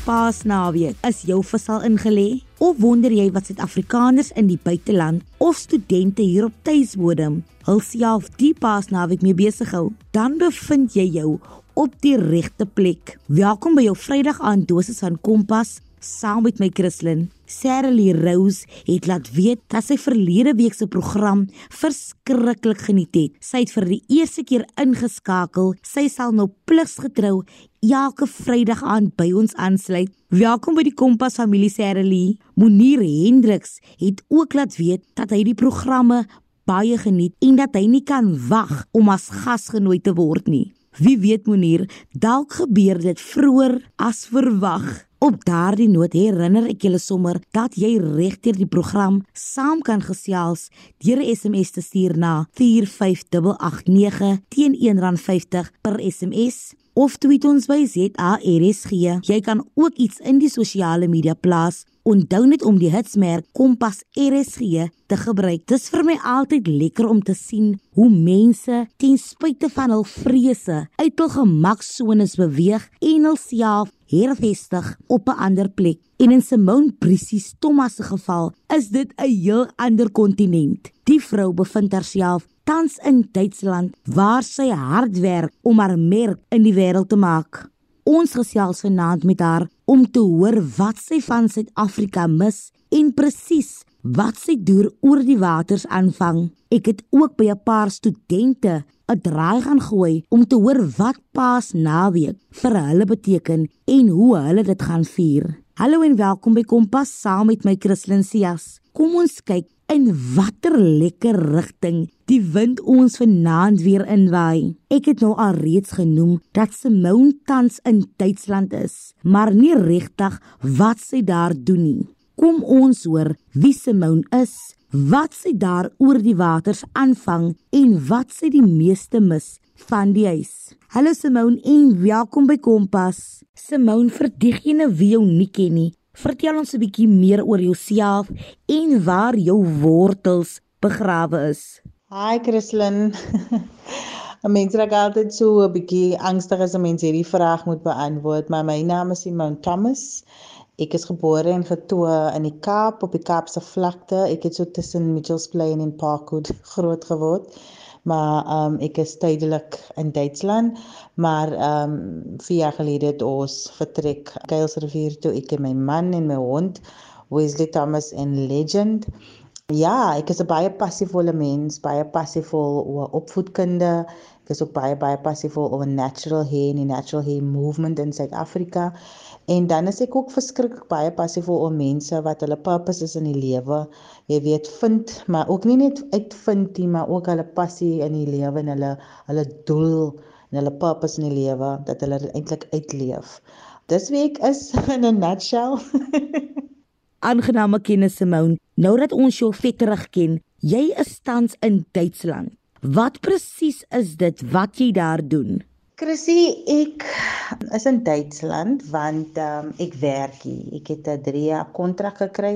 Paasnaweek. Is jou vis al ingelê? Of wonder jy wat Suid-Afrikaners in die buiteland of studente hier op tuisbodem hulself die Paasnaweek mee besig hou? Dan bevind jy jou op die regte plek. Welkom by jou Vrydag aand dosis van Kompas saam met my Christlyn. Sarah Lee Rose het laat weet dat sy verlede week se program verskriklik geniet het. Sy het vir die eerste keer ingeskakel. Sy sal nou pligsgetrou elke Vrydag aand by ons aansluit. Welkom by die Kompas familie Sarah Lee. Monier Hendriks het ook laat weet dat hy die programme baie geniet en dat hy nie kan wag om as gas genooi te word nie. Wie weet Monier, dalk gebeur dit vroeër as verwag. Op daardie noot herinner ek julle sommer dat jy regdeur die program saam kan gesels deur 'n SMS te stuur na 45889 teen R1.50 per SMS of tweet ons by ZARSG. Jy kan ook iets in die sosiale media plaas Onthou net om die hitsmerk Kompas RSG te gebruik. Dit is vir my altyd lekker om te sien hoe mense ten spyte van hul vrese uit hul gemaksones beweeg en hulself hervestig op 'n ander plek. En in Simone Brisies Thomas se geval is dit 'n heel ander kontinent. Die vrou bevind haarself tans in Duitsland waar sy hard werk om haar merk in die wêreld te maak. Ons gesels vanaand met haar om te hoor wat sy van Suid-Afrika mis en presies wat sy deur oor die waters aanvang. Ek het ook by 'n paar studente 'n draai gaan gooi om te hoor wat Paas naweek vir hulle beteken en hoe hulle dit gaan vier. Hallo en welkom by Kompas saam met my Christlyn Cias. Kom ons kyk in watter lekker rigting die wind ons vanaand weer inwaai. Ek het nou al reeds genoem dat Simone tans in Duitsland is, maar nie regtig wat sy daar doen nie. Kom ons hoor wie Simone is, wat sy daar oor die waters aanvang en wat sy die meeste mis van die huis. Hallo Simone en welkom by Kompas. Simone, vir diegene wie jou nie ken nie, Vertel ons 'n bietjie meer oor jouself en waar jou wortels begrawe is. Hi Christlyn. 'n Mens raak altyd so 'n bietjie angstig as 'n mens hierdie vraag moet beantwoord, maar my naam is Simon Thomas. Ek is gebore en getoe in die Kaap op die Kaapse vlakte. Ek het so tussen Mitchells Plain en Parkwood groot geword maar ehm um, ek is tydelik in Duitsland maar ehm um, 4 jaar gelede het ons vertrek Kuilsrivier toe ek en my man en my hond Wesley Thomas en Legend Ja, ek is 'n baie passievolle mens, baie passievol oor opvoedkunde. Ek is ook baie baie passievol oor natural hair en natural hair movement in Suid-Afrika. En dan is ek ook verskriklik baie passievol oor mense wat hulle purpose is in die lewe. Jy weet, vind, maar ook nie net uitvind nie, maar ook hulle passie in die lewe en hulle hulle doel en hulle purpose in die lewe dat hulle eintlik uitleef. Dis wie ek is in 'n nutshell. Aangename kennis Simone. Nou dat ons jou vetterig ken, jy is tans in Duitsland. Wat presies is dit wat jy daar doen? Chrissy, ek is in Duitsland want um, ek werk hier. Ek het 'n 3 jaar kontrak gekry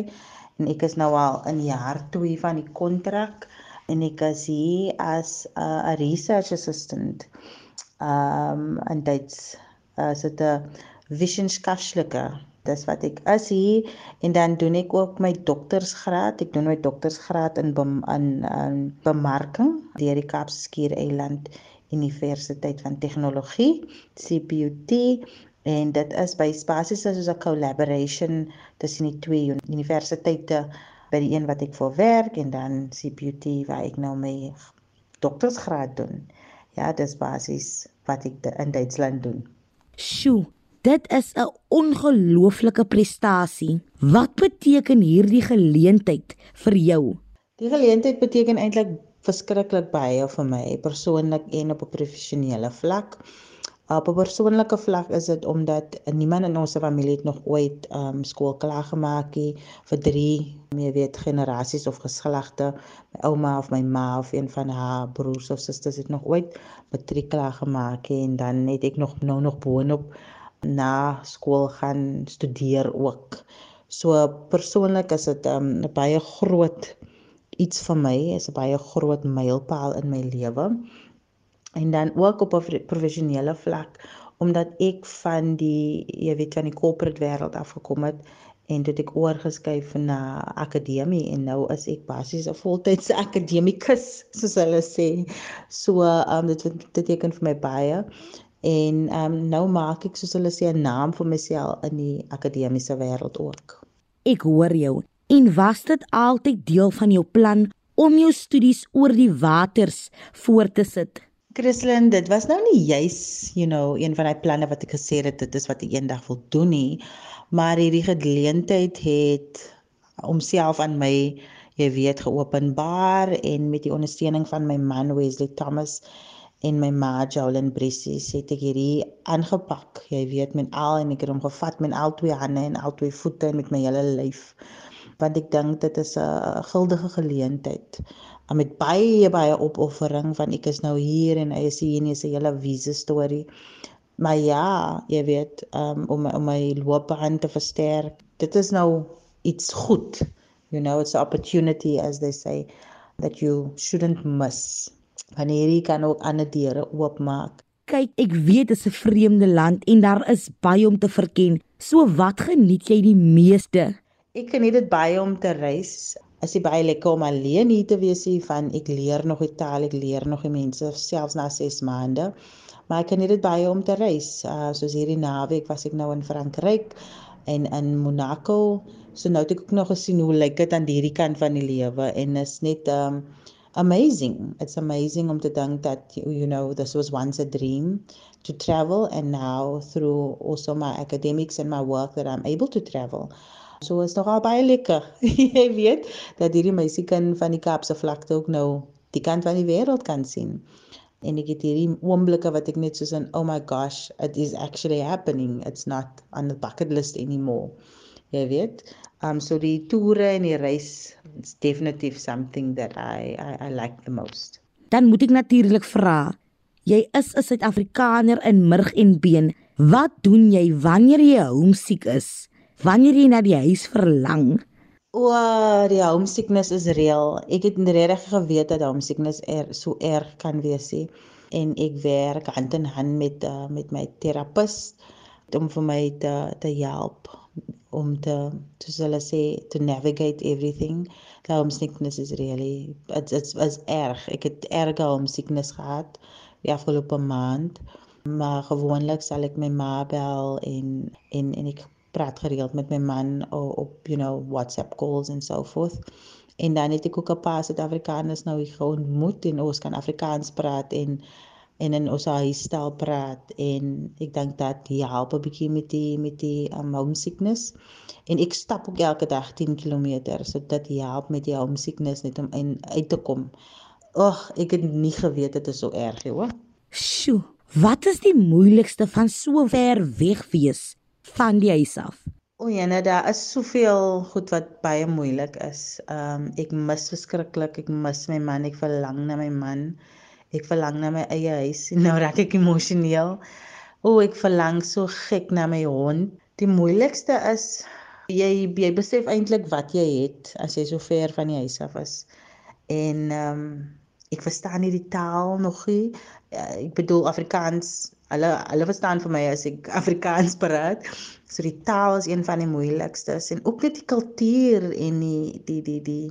en ek is nou al in jaar 2 van die kontrak en ek is hier as 'n uh, research assistant. Um in Duits as dit 'n Wissenschaftlicher. Dis wat ek is hier en dan doen ek ook my doktorsgraad. Ek doen my doktorsgraad in in, in bemarking deur die Kaapse Skiereiland Universiteit van Tegnologie, CPUT en dit is by basies soos 'n collaboration tussen die twee universiteite by die een wat ek vir werk en dan CPUT waar ek nou my doktorsgraad doen. Ja, dis basies wat ek in Duitsland doen. Sjoe, dit is 'n ongelooflike prestasie. Wat beteken hierdie geleentheid vir jou? Die geleentheid beteken eintlik verskriklik baie vir my persoonlik en op 'n professionele vlak. Op 'n persoonlike vlak is dit omdat niemand in ons familie het nog ooit ehm um, skool klaar gemaak nie vir 3, jy weet, generasies of geslagte. My ouma of my ma of een van haar broers of susters het nog ooit matriek klaar gemaak en dan het ek nog nou nog boonop na skool gaan studeer ook. So persoonlik is dit ehm, 'n um, baie groot iets vir my is 'n baie groot mylpaal in my lewe. En dan ook op 'n professionele vlak omdat ek van die jy weet van die corporate wêreld afgekom het en dit ek oorgeskuif na akademie en nou is ek basies 'n voltydse akademikus soos hulle sê. So um dit dit beteken vir my baie en um nou maak ek soos hulle sê 'n naam vir myself in die akademiese wêreld ook. Ek hoor jou. En was dit altyd deel van jou plan om jou studies oor die waters voort te sit? Christlyn, dit was nou nie juis, you know, een van daai planne wat ek gesê het dit is wat ek eendag wil doen nie maar hierdie geleentheid het homself aan my jy weet geopenbaar en met die ondersteuning van my man Wesley Thomas en my ma Jolyn Bressie het ek hierdie aangepak jy weet met al en ek het hom gevat met al twee hande en al twee voete en met my hele lyf want ek dink dit is 'n guldige geleentheid met baie baie opoffering van ek is nou hier en hy is hier en hy se hele visa storie Maar ja, jy weet, um, om om my loopbaan te versterk. Dit is nou iets goed. You know, it's an opportunity as they say that you shouldn't miss. Wanneer jy kan ook ander deure oopmaak. Kyk, ek weet dit is 'n vreemde land en daar is baie om te verken. So wat geniet jy die meeste? Ek geniet dit baie om te reis. As jy baie lekker om alleen hier te wees hier van ek leer nog die taal, ek leer nog die mense selfs na 6 maande maar ek geniet dit baie om te reis. Uh soos hierdie naweek was ek nou in Frankryk en in Monaco. So nou het ek ook nog gesien hoe lyk dit aan hierdie kant van die lewe en is net um amazing. It's amazing om te dink dat you know this was once a dream to travel and now through also my academics and my work that I'm able to travel. So is nog al baie lekker. Jy weet dat hierdie meisie kan van die Kaapse vlakte ook nou die kant van die wêreld kan sien en ek het hierdie oomblikke wat ek net soos in oh my gosh it is actually happening it's not on the bucket list anymore jy weet um so die toere en die reis it's definitely something that i i i like the most. Dan moet ek natuurlik vra jy is 'n suid-afrikaner in murg en been. Wat doen jy wanneer jy homesiek is? Wanneer jy na die huis verlang? O, die homesickness is real. Ek het regtig geweet dat homesickness er so erg kan wees nie. En ek werk hand in hand met uh, met my terapeut om vir my te te help om te soos hulle sê to navigate everything. Die homesickness is really it's it's was erg. Ek het erge homesickness gehad die afgelope maand. Maar gewoonlik sal ek my ma bel en en en ek praat gereeld met my man op you know WhatsApp calls en so voort. En dan het ek ook 'n paar Suid-Afrikaners nou hier ontmoet en ons kan Afrikaans praat en en in ons huisstel praat en ek dink dat dit help 'n bietjie met die met die um, homesickness. En ek stap ook elke dag 10 km so dit help met die homesickness net om in, uit te kom. Ag, ek het nie geweet dit is so erg nie, hoor. Sjoe, wat is die moeilikste van so ver weg wees? van die huis af? O, jene, daar is soveel goed wat baie moeilik is. Ehm um, ek mis verskriklik, ek mis my man, ek verlang na my man. Ek verlang na my eie huis. Nou raak ek emosioneel. O, ek verlang so gek na my hond. Die moeilikste is jy jy besef eintlik wat jy het as jy so ver van die huis af is. En ehm um, ek verstaan nie die taal nog nie. Uh, ek bedoel Afrikaans Hulle hulle verstaan vir my as ek Afrikaans praat. So die taal is een van die moeilikstes en ook net die kultuur en die die die die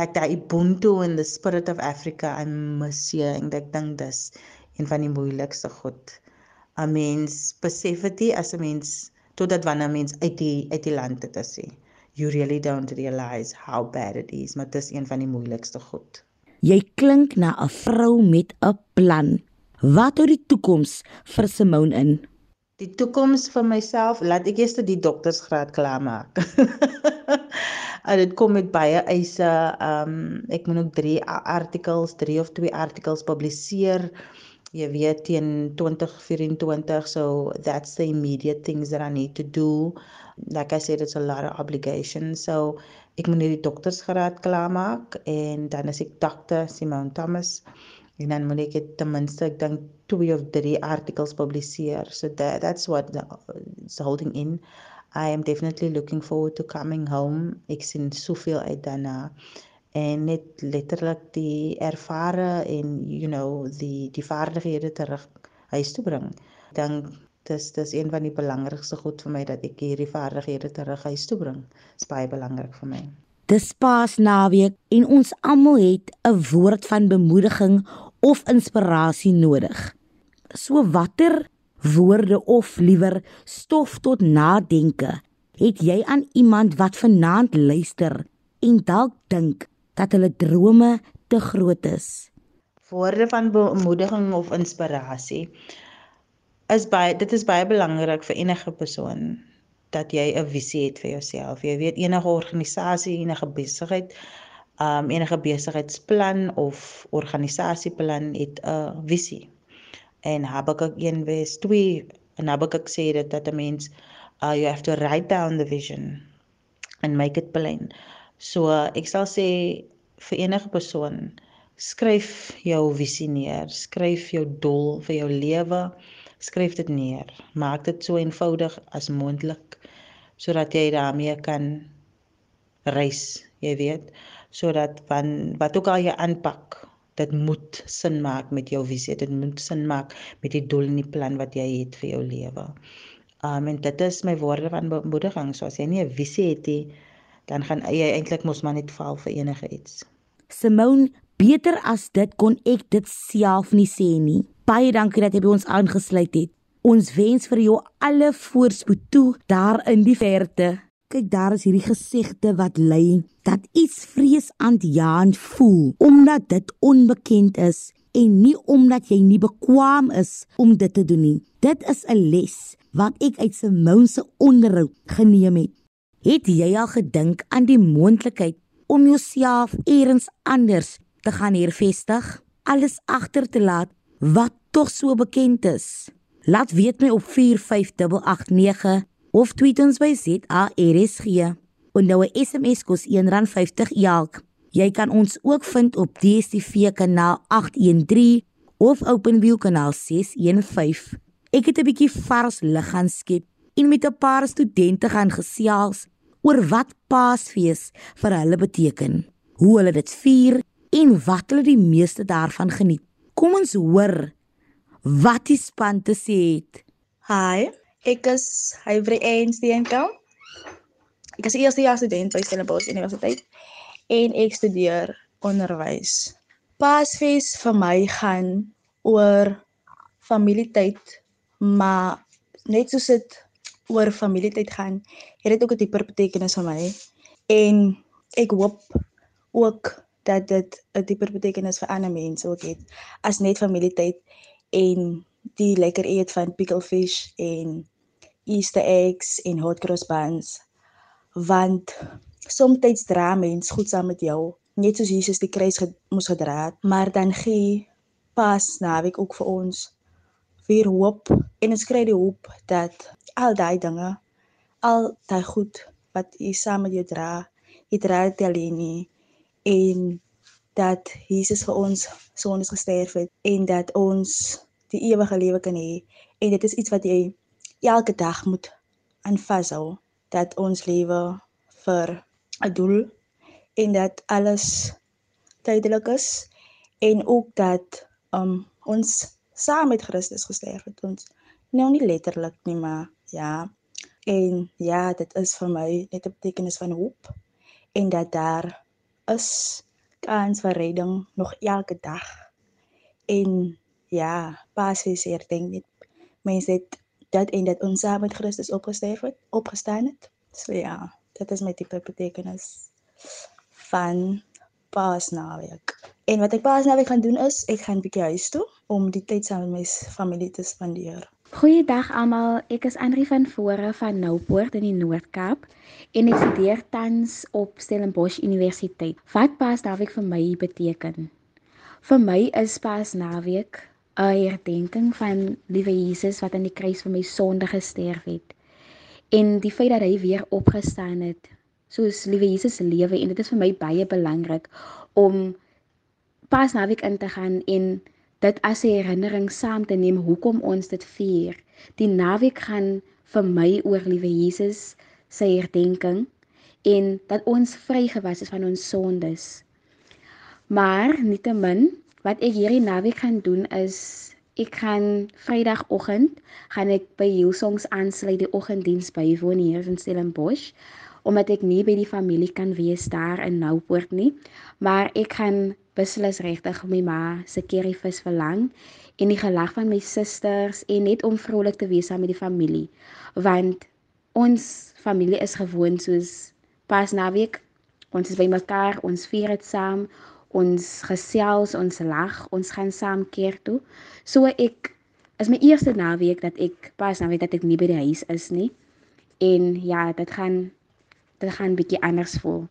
like that ubuntu and the spirit of Africa I miss you ek dink dis een van die moeilikste goed. 'n Mens besef dit as 'n mens totdat wanneer 'n mens uit die uit die land het as jy you really don't realize how bad it is, maar dit is een van die moeilikste goed. Jy klink na 'n vrou met 'n plan. Wat hou die toekoms vir Simone in? Die toekoms vir myself, laat ek eers die doktersgraad klaar maak. en dit kom met baie eise. Um ek moet ook 3 artikels, 3 of 2 artikels publiseer. Jy weet teen 2024, so that's the immediate things that I need to do. Like I said it's a lot of obligations. So ek moet die doktersgraad klaar maak en dan as ek dokter Simone Thomas en dan moet ek ten minste ek dink twee of drie artikels publiseer. So that that's what the, is holding in. I am definitely looking forward to coming home. Ek sien soveel uit daarna. En net letterlik die ervare en you know die die vaardighede terug huis toe bring. Dan dis dis een van die belangrikste goed vir my dat ek hierdie vaardighede terug huis toe bring. Dit is baie belangrik vir my. Dis pas naweek en ons almal het 'n woord van bemoediging of inspirasie nodig. So watter woorde of liewer stof tot nadenke het jy aan iemand wat vanaand luister en dalk dink dat hulle drome te groot is? Woorde van bemoediging of inspirasie is baie dit is baie belangrik vir enige persoon dat jy 'n visie het vir jouself. Jy weet enige organisasie, enige besigheid, um enige besigheidsplan of organisasieplan het 'n visie. En Habakuk 1 vers 2 en Habakuk sê dit dat 'n mens uh you have to write down the vision and make it plain. So ek sal sê vir enige persoon skryf jou visie neer, skryf jou doel vir jou lewe skryf dit neer. Maak dit so eenvoudig as moontlik sodat jy daarmee kan reis, jy weet, sodat van wat ook al jy aanpak, dit moet sin maak met jou visie, dit moet sin maak met die doel en die plan wat jy het vir jou lewe. Um en dit is my woorde van bemoediging, so as jy nie 'n visie het nie, dan gaan jy eintlik mos maar net val vir enige iets. Simone, beter as dit kon ek dit self nie sê nie. Baie dankie dat jy by ons aangesluit het. Ons wens vir jou alle voorspoed toe daar in die verte. Kyk, daar is hierdie gesegde wat lei dat iets vreesaanjaend voel omdat dit onbekend is en nie omdat jy nie bekwam is om dit te doen nie. Dit is 'n les wat ek uit Simone se onderhoud geneem het. Het jy al gedink aan die moontlikheid om jouself eers anders te gaan hervestig, alles agter te laat wat tog so bekend is. Laat weet my op 45889 of tweet ons by ZARSG. Onthou 'n SMS kos R1.50 elk. Jy kan ons ook vind op DStv kanaal 813 of OpenView kanaal 615. Ek het 'n bietjie vars lig gaan skep en met 'n paar studente gaan gesels oor wat Paasfees vir hulle beteken, hoe hulle dit vier en wat hulle die meeste daarvan geniet. Kom ons hoor wat die span te sê het. Hi, ek is Hyvre Einsteenkamp. Ek is eerste jaar student by Stellenbosch Universiteit en ek studeer onderwys. Paasfees vir my gaan oor familietyd, maar net soos dit oor familietyd gaan, het dit ook 'n dieper betekenis vir my en ek hoop ook dat dit 'n dieper betekenis vir ander mense ook het as net familietyd en die lekker eet van pickle fish en Easter eggs en hot cross buns. Want soms dra mens goed saam met jou net soos Jesus die kruis moes gedra het. Maar dan gee pas naweek ook vir ons weer hoop en ons kry die hoop dat al daai dinge al daai goed wat jy saam met jou dra jy dra dit alleen nie en dat Jesus vir ons sondes gesterf het en dat ons die ewige lewe kan hê. En dit is iets wat jy elke dag moet aanvashou dat ons lewe vir 'n doel en dat alles tydelik is en ook dat um, ons saam met Christus gesterf het ons nou nie letterlik nie maar ja en ja dit is vir my net 'n betekenis van hoop en dat daar is kans vir redding nog elke dag. En ja, Paasfees herdenk net mense het dat en dat ons saam met Christus opgesterf het, opgestaan het. So ja, dit is my tipe betekenis van Paasnaweek. En wat ek Paasnaweek gaan doen is, ek gaan bietjie huis toe om die tyd saam met my familie te spandeer. Goeiedag almal, ek is Andri van Vore van Noupoort in die Noord-Kaap en ek studeer tans op Stellenbosch Universiteit. Wat Paasnaweek vir my beteken? Vir my is Paasnaweek 'n herdenking van liewe Jesus wat aan die kruis vir my sonde gesterf het. En die feit dat hy weer opgestaan het, soos liewe Jesus lewe en dit is vir my baie belangrik om Paasnaweek in te gaan en dit as 'n herinnering saam te neem hoekom ons dit vier. Die naweek gaan vir my oor liewe Jesus se herdenking en dat ons vrygewas is van ons sondes. Maar nietemin wat ek hierdie naweek gaan doen is ek gaan Vrydagoggend gaan ek by Hillsongs aansluit die oggenddiens bywoon hier in Stellenbosch omdat ek nie by die familie kan wees daar in Noupoort nie, maar ek gaan beslis regtig my ma se curryvis verlang en die gelag van my susters en net om vrolik te wees saam met die familie want ons familie is gewoon soos pas naweek ons is by mekaar ons vier dit saam ons gesels ons lag ons gaan saam keer toe so ek is my eerste naweek dat ek pas naweek dat ek nie by die huis is nie en ja dit gaan dit gaan bietjie anders voel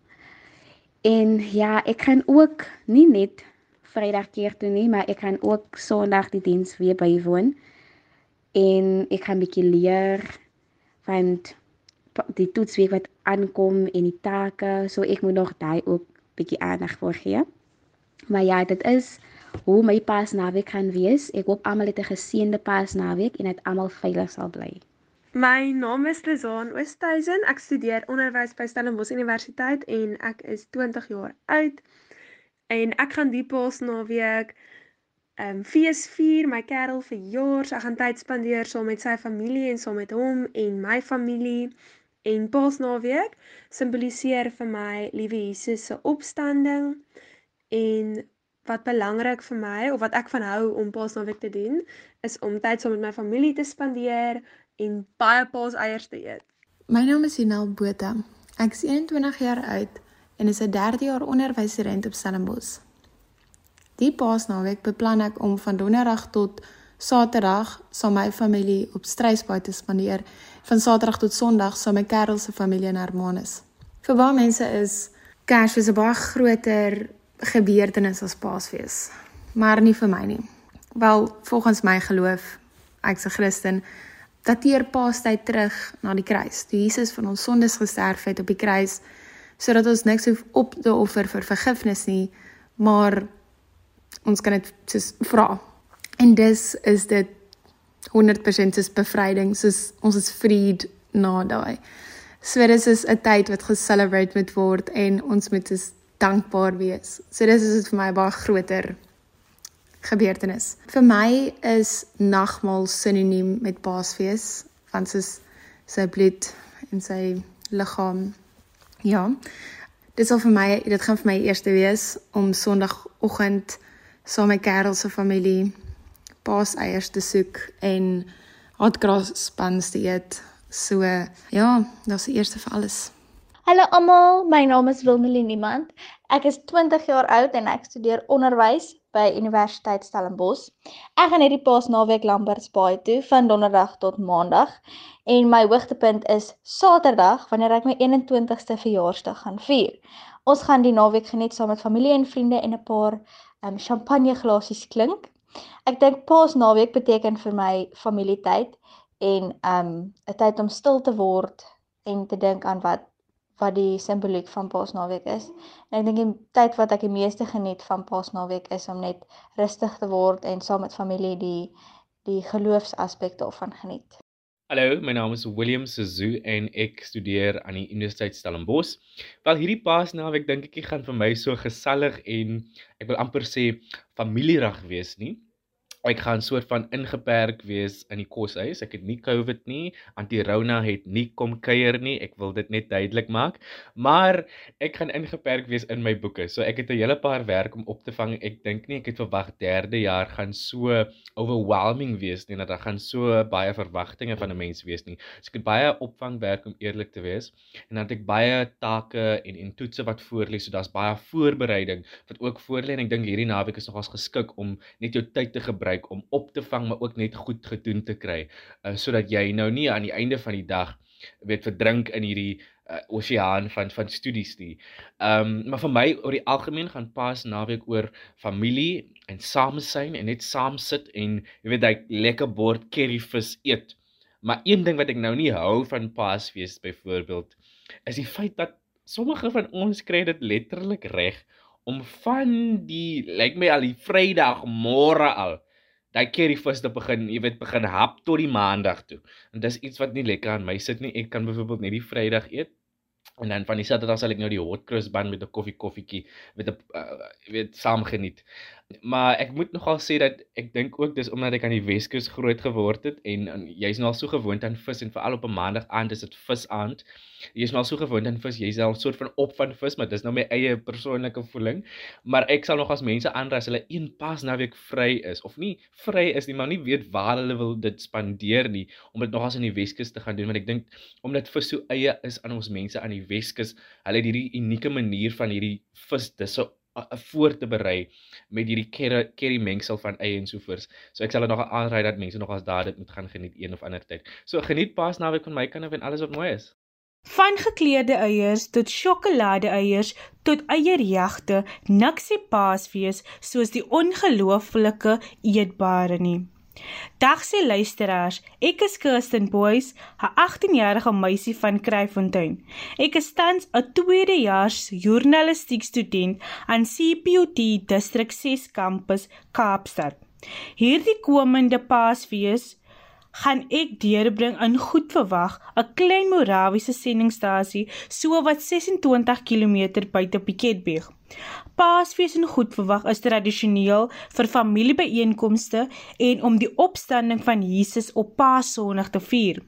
En ja, ek gaan ook nie net Vrydag keer toe nie, maar ek gaan ook Sondag die diens weer bywoon. En ek gaan bietjie leer van die toetsweek wat aankom en die take, so ek moet nog daai ook bietjie aandag vir gee. Maar ja, dit is hoe my Paasnaweek gaan wees. Ek hoop almal het 'n geseënde Paasnaweek en dat almal veilig sal bly. My naam is Lizaan Oosthuizen. Ek studeer onderwys by Stellenbosch Universiteit en ek is 20 jaar oud. En ek gaan die Paasnaweek ehm um, fees vier, my kerel verjaar. So ek gaan tyd spandeer saam so met sy familie en saam so met hom en my familie. En Paasnaweek simboliseer vir my liewe Jesus se opstanding en wat belangrik vir my of wat ek van hou om Paasnaweek te doen is om tyd saam so met my familie te spandeer en baie paas eiers te eet. My naam is Jinel Botha. Ek is 21 jaar oud en is 'n derde jaar onderwyserent op Stellenbosch. Die paasnaweek beplan ek om van donderdag tot Saterdag saam my familie op Strysbaai te spandeer, van Saterdag tot Sondag saam met my kerel se familie in Hermanus. Vir baie mense is Kersfees 'n baie groter gebeurtenis as Paasfees, maar nie vir my nie. Wel, volgens my geloof, ek's 'n Christen, dateer Paastyd terug na die kruis. Toe Jesus van ons sondes gesterf het op die kruis sodat ons niks hoef op te offer vir vergifnis nie, maar ons kan dit soos vra. En dis is dit 100% is bevryding, soos ons is freed na daai. So dis is 'n tyd wat ge-celebrate moet word en ons moet is dankbaar wees. So dis is dit vir my baie groter gebeurtenis. Vir my is nagmaal sinoniem met Paasfees, want soos sy bloed en sy liggaam. Ja. Dit sal vir my, dit gaan vir my eerste wees om Sondagoggend saam met Karel se familie paaseiers te soek en hotgras buns te eet. So ja, dit is die eerste vir alles. Hallo almal, my naam is Wilnelie Niemand. Ek is 20 jaar oud en ek studeer onderwys by Universiteit Stellenbosch. Ek gaan hierdie Paasnaweek Lambertsbaai toe van donderdag tot maandag en my hoogtepunt is Saterdag wanneer ek my 21ste verjaarsdag gaan vier. Ons gaan die naweek geniet saam met familie en vriende en 'n paar um champagneglasies klink. Ek dink Paasnaweek beteken vir my familietyd en um 'n tyd om stil te word en te dink aan wat wat die simboliek van Paasnaweek is. En ek dink die tyd wat ek die meeste geniet van Paasnaweek is om net rustig te word en saam met familie die die geloofsaspekte daarvan geniet. Hallo, my naam is William Sezu en ek studeer aan die Universiteit Stellenbosch. Wel hierdie Paasnaweek dink ek gaan vir my so gesellig en ek wil amper sê familierig wees nie ek gaan soort van ingeperk wees in die koshuis. Ek het nie COVID nie. Anti-Rona het nie kom kuier nie. Ek wil dit net duidelik maak. Maar ek gaan ingeperk wees in my boeke. So ek het 'n hele paar werk om op te vang. Ek dink nie ek het verwag derde jaar gaan so overwhelming wees nie. Dat daar gaan so baie verwagtinge van 'n mens wees nie. So ek het baie opvangwerk om eerlik te wees. En dan het ek baie take en en toetse wat voorlê. So daar's baie voorbereiding wat ook voorlê en ek dink hierdie naweek is nogals geskik om net jou tyd te gebruik gebruik om op te vang maar ook net goed gedoen te kry uh, sodat jy nou nie aan die einde van die dag weet verdrink in hierdie uh, oseaan van van studies nie. Ehm um, maar vir my oor die algemeen gaan pas naweek oor familie en samesyn en net saam sit en jy weet hy lekker bord curryvis eet. Maar een ding wat ek nou nie hou van Paasfees byvoorbeeld is die feit dat sommige van ons kry dit letterlik reg om van die lyk my al die Vrydag môre al daai curry vis te begin, jy weet, begin hap tot die maandag toe. En dis iets wat nie lekker aan my sit nie. Ek kan byvoorbeeld net die Vrydag eet en dan van die Saterdag sal ek nou die hot cross bun met 'n koffie koffietjie met 'n uh, weet saam geniet. Maar ek moet nogal sê dat ek dink ook dis omdat ek aan die Weskus groot geword het en, en jy's nou al so gewoond aan vis en veral op 'n maandag aand is dit visaand. Jy's nou al so gewoond aan vis, jy's al 'n soort van op van vis, maar dis nou my eie persoonlike voeling. Maar ek sal nog as mense aanraai as hulle een pas naweek vry is of nie vry is nie, maar nie weet waar hulle wil dit spandeer nie om dit nog as in die Weskus te gaan doen want ek dink omdat vis so eie is aan ons mense aan die Weskus, hulle het hierdie unieke manier van hierdie vis dis so voor te berei met hierdie curry mengsel van eie en sovoorts. So ek sal dit nog aanraai dat mense nog as daar dit moet gaan geniet een of ander tyd. So geniet Paasnaweek van my kant af en alles wat mooi is. Van gekleurde eiers tot sjokolade eiers tot eierjagte, niks se Paasfees soos die ongelooflike eetbare nie. Dag sê luisteraars, ek is Kirsten Boys, 'n 18-jarige meisie van Kraaifontein. Ek is tans 'n tweedejaars journalistiek student aan CPUT Distrik 6 kampus Kaapstad. Hierdie komende Paasfees gaan ek deurbring in goed verwag 'n klein Morawiese sendingstasie so wat 26 km buite Piketberg. Paasfees en goed verwag is tradisioneel vir familiebyeenkomste en om die opstanding van Jesus op Paasondag te vier.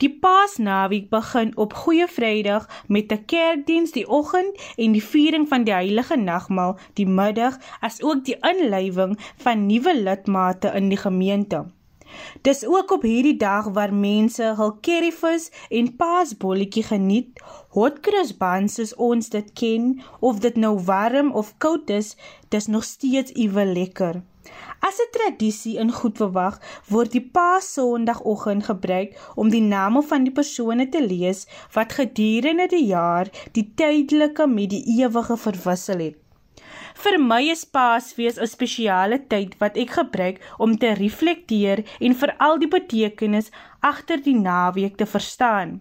Die Paasnaweek begin op Goeie Vrydag met 'n kerkdiens die oggend en die viering van die Heilige Nagmaal die middag, asook die inlywing van nuwe lidmate in die gemeente. Dis ook op hierdie dag waar mense hul curryvis en paasbolletjie geniet, hotcross buns soos ons dit ken, of dit nou warm of koud is, dis nog steeds iewel lekker. As 'n tradisie in goed verwag, word die Paas Sondagoggend gebruik om die name van die persone te lees wat gedurende die jaar die tydelike met die ewige verwissel het. Vir my is Paasfees 'n spesiale tyd wat ek gebruik om te reflekteer en veral die betekenis agter die naweek te verstaan.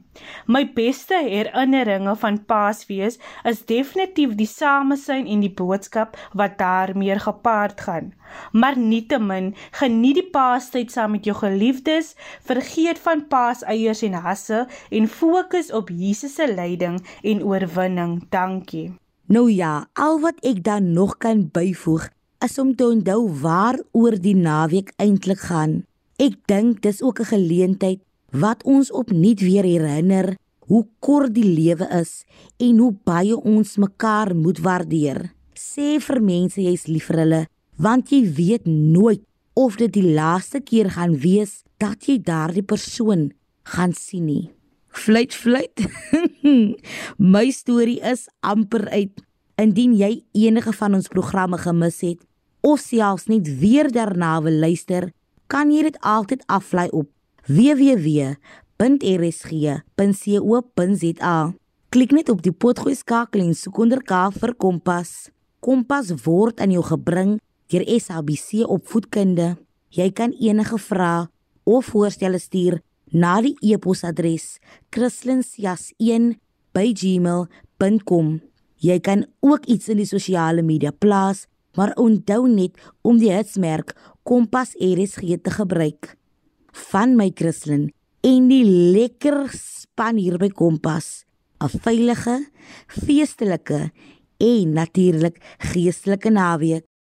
My beste herinneringe van Paasfees is definitief die samesyn en die boodskap wat daarmee gepaard gaan. Maar nietemin, geniet die Paastyd saam met jou geliefdes, vergeet van Paaseiers en hasse en fokus op Jesus se lyding en oorwinning. Dankie. Nou ja, al wat ek dan nog kan byvoeg is om te onthou waaroor die naweek eintlik gaan. Ek dink dis ook 'n geleentheid wat ons opnuut weer herinner hoe kort die lewe is en hoe baie ons mekaar moet waardeer. Sê vir mense jy's lief vir hulle, want jy weet nooit of dit die laaste keer gaan wees dat jy daardie persoon gaan sien nie. Fluit fluit. My storie is amper uit. Indien jy enige van ons programme gemis het of selfs net weer daarna wil luister, kan jy dit altyd aflaai op www.rsg.co.za. Klik net op die potgooi skakel en soek onder K vir Kompas. Kompas word aan jou gebring deur SABC opvoedkunde. Jy kan enige vrae of voorstelle stuur na die e-posadres kristlyn.jas1@gmail.com. Jy kan ook iets in die sosiale media plaas, maar onthou net om die hitsmerk Kompas RSG te gebruik. Van my Kristlyn en die lekker span hier by Kompas, 'n veilige, feestelike en natuurlik geestelike naweek.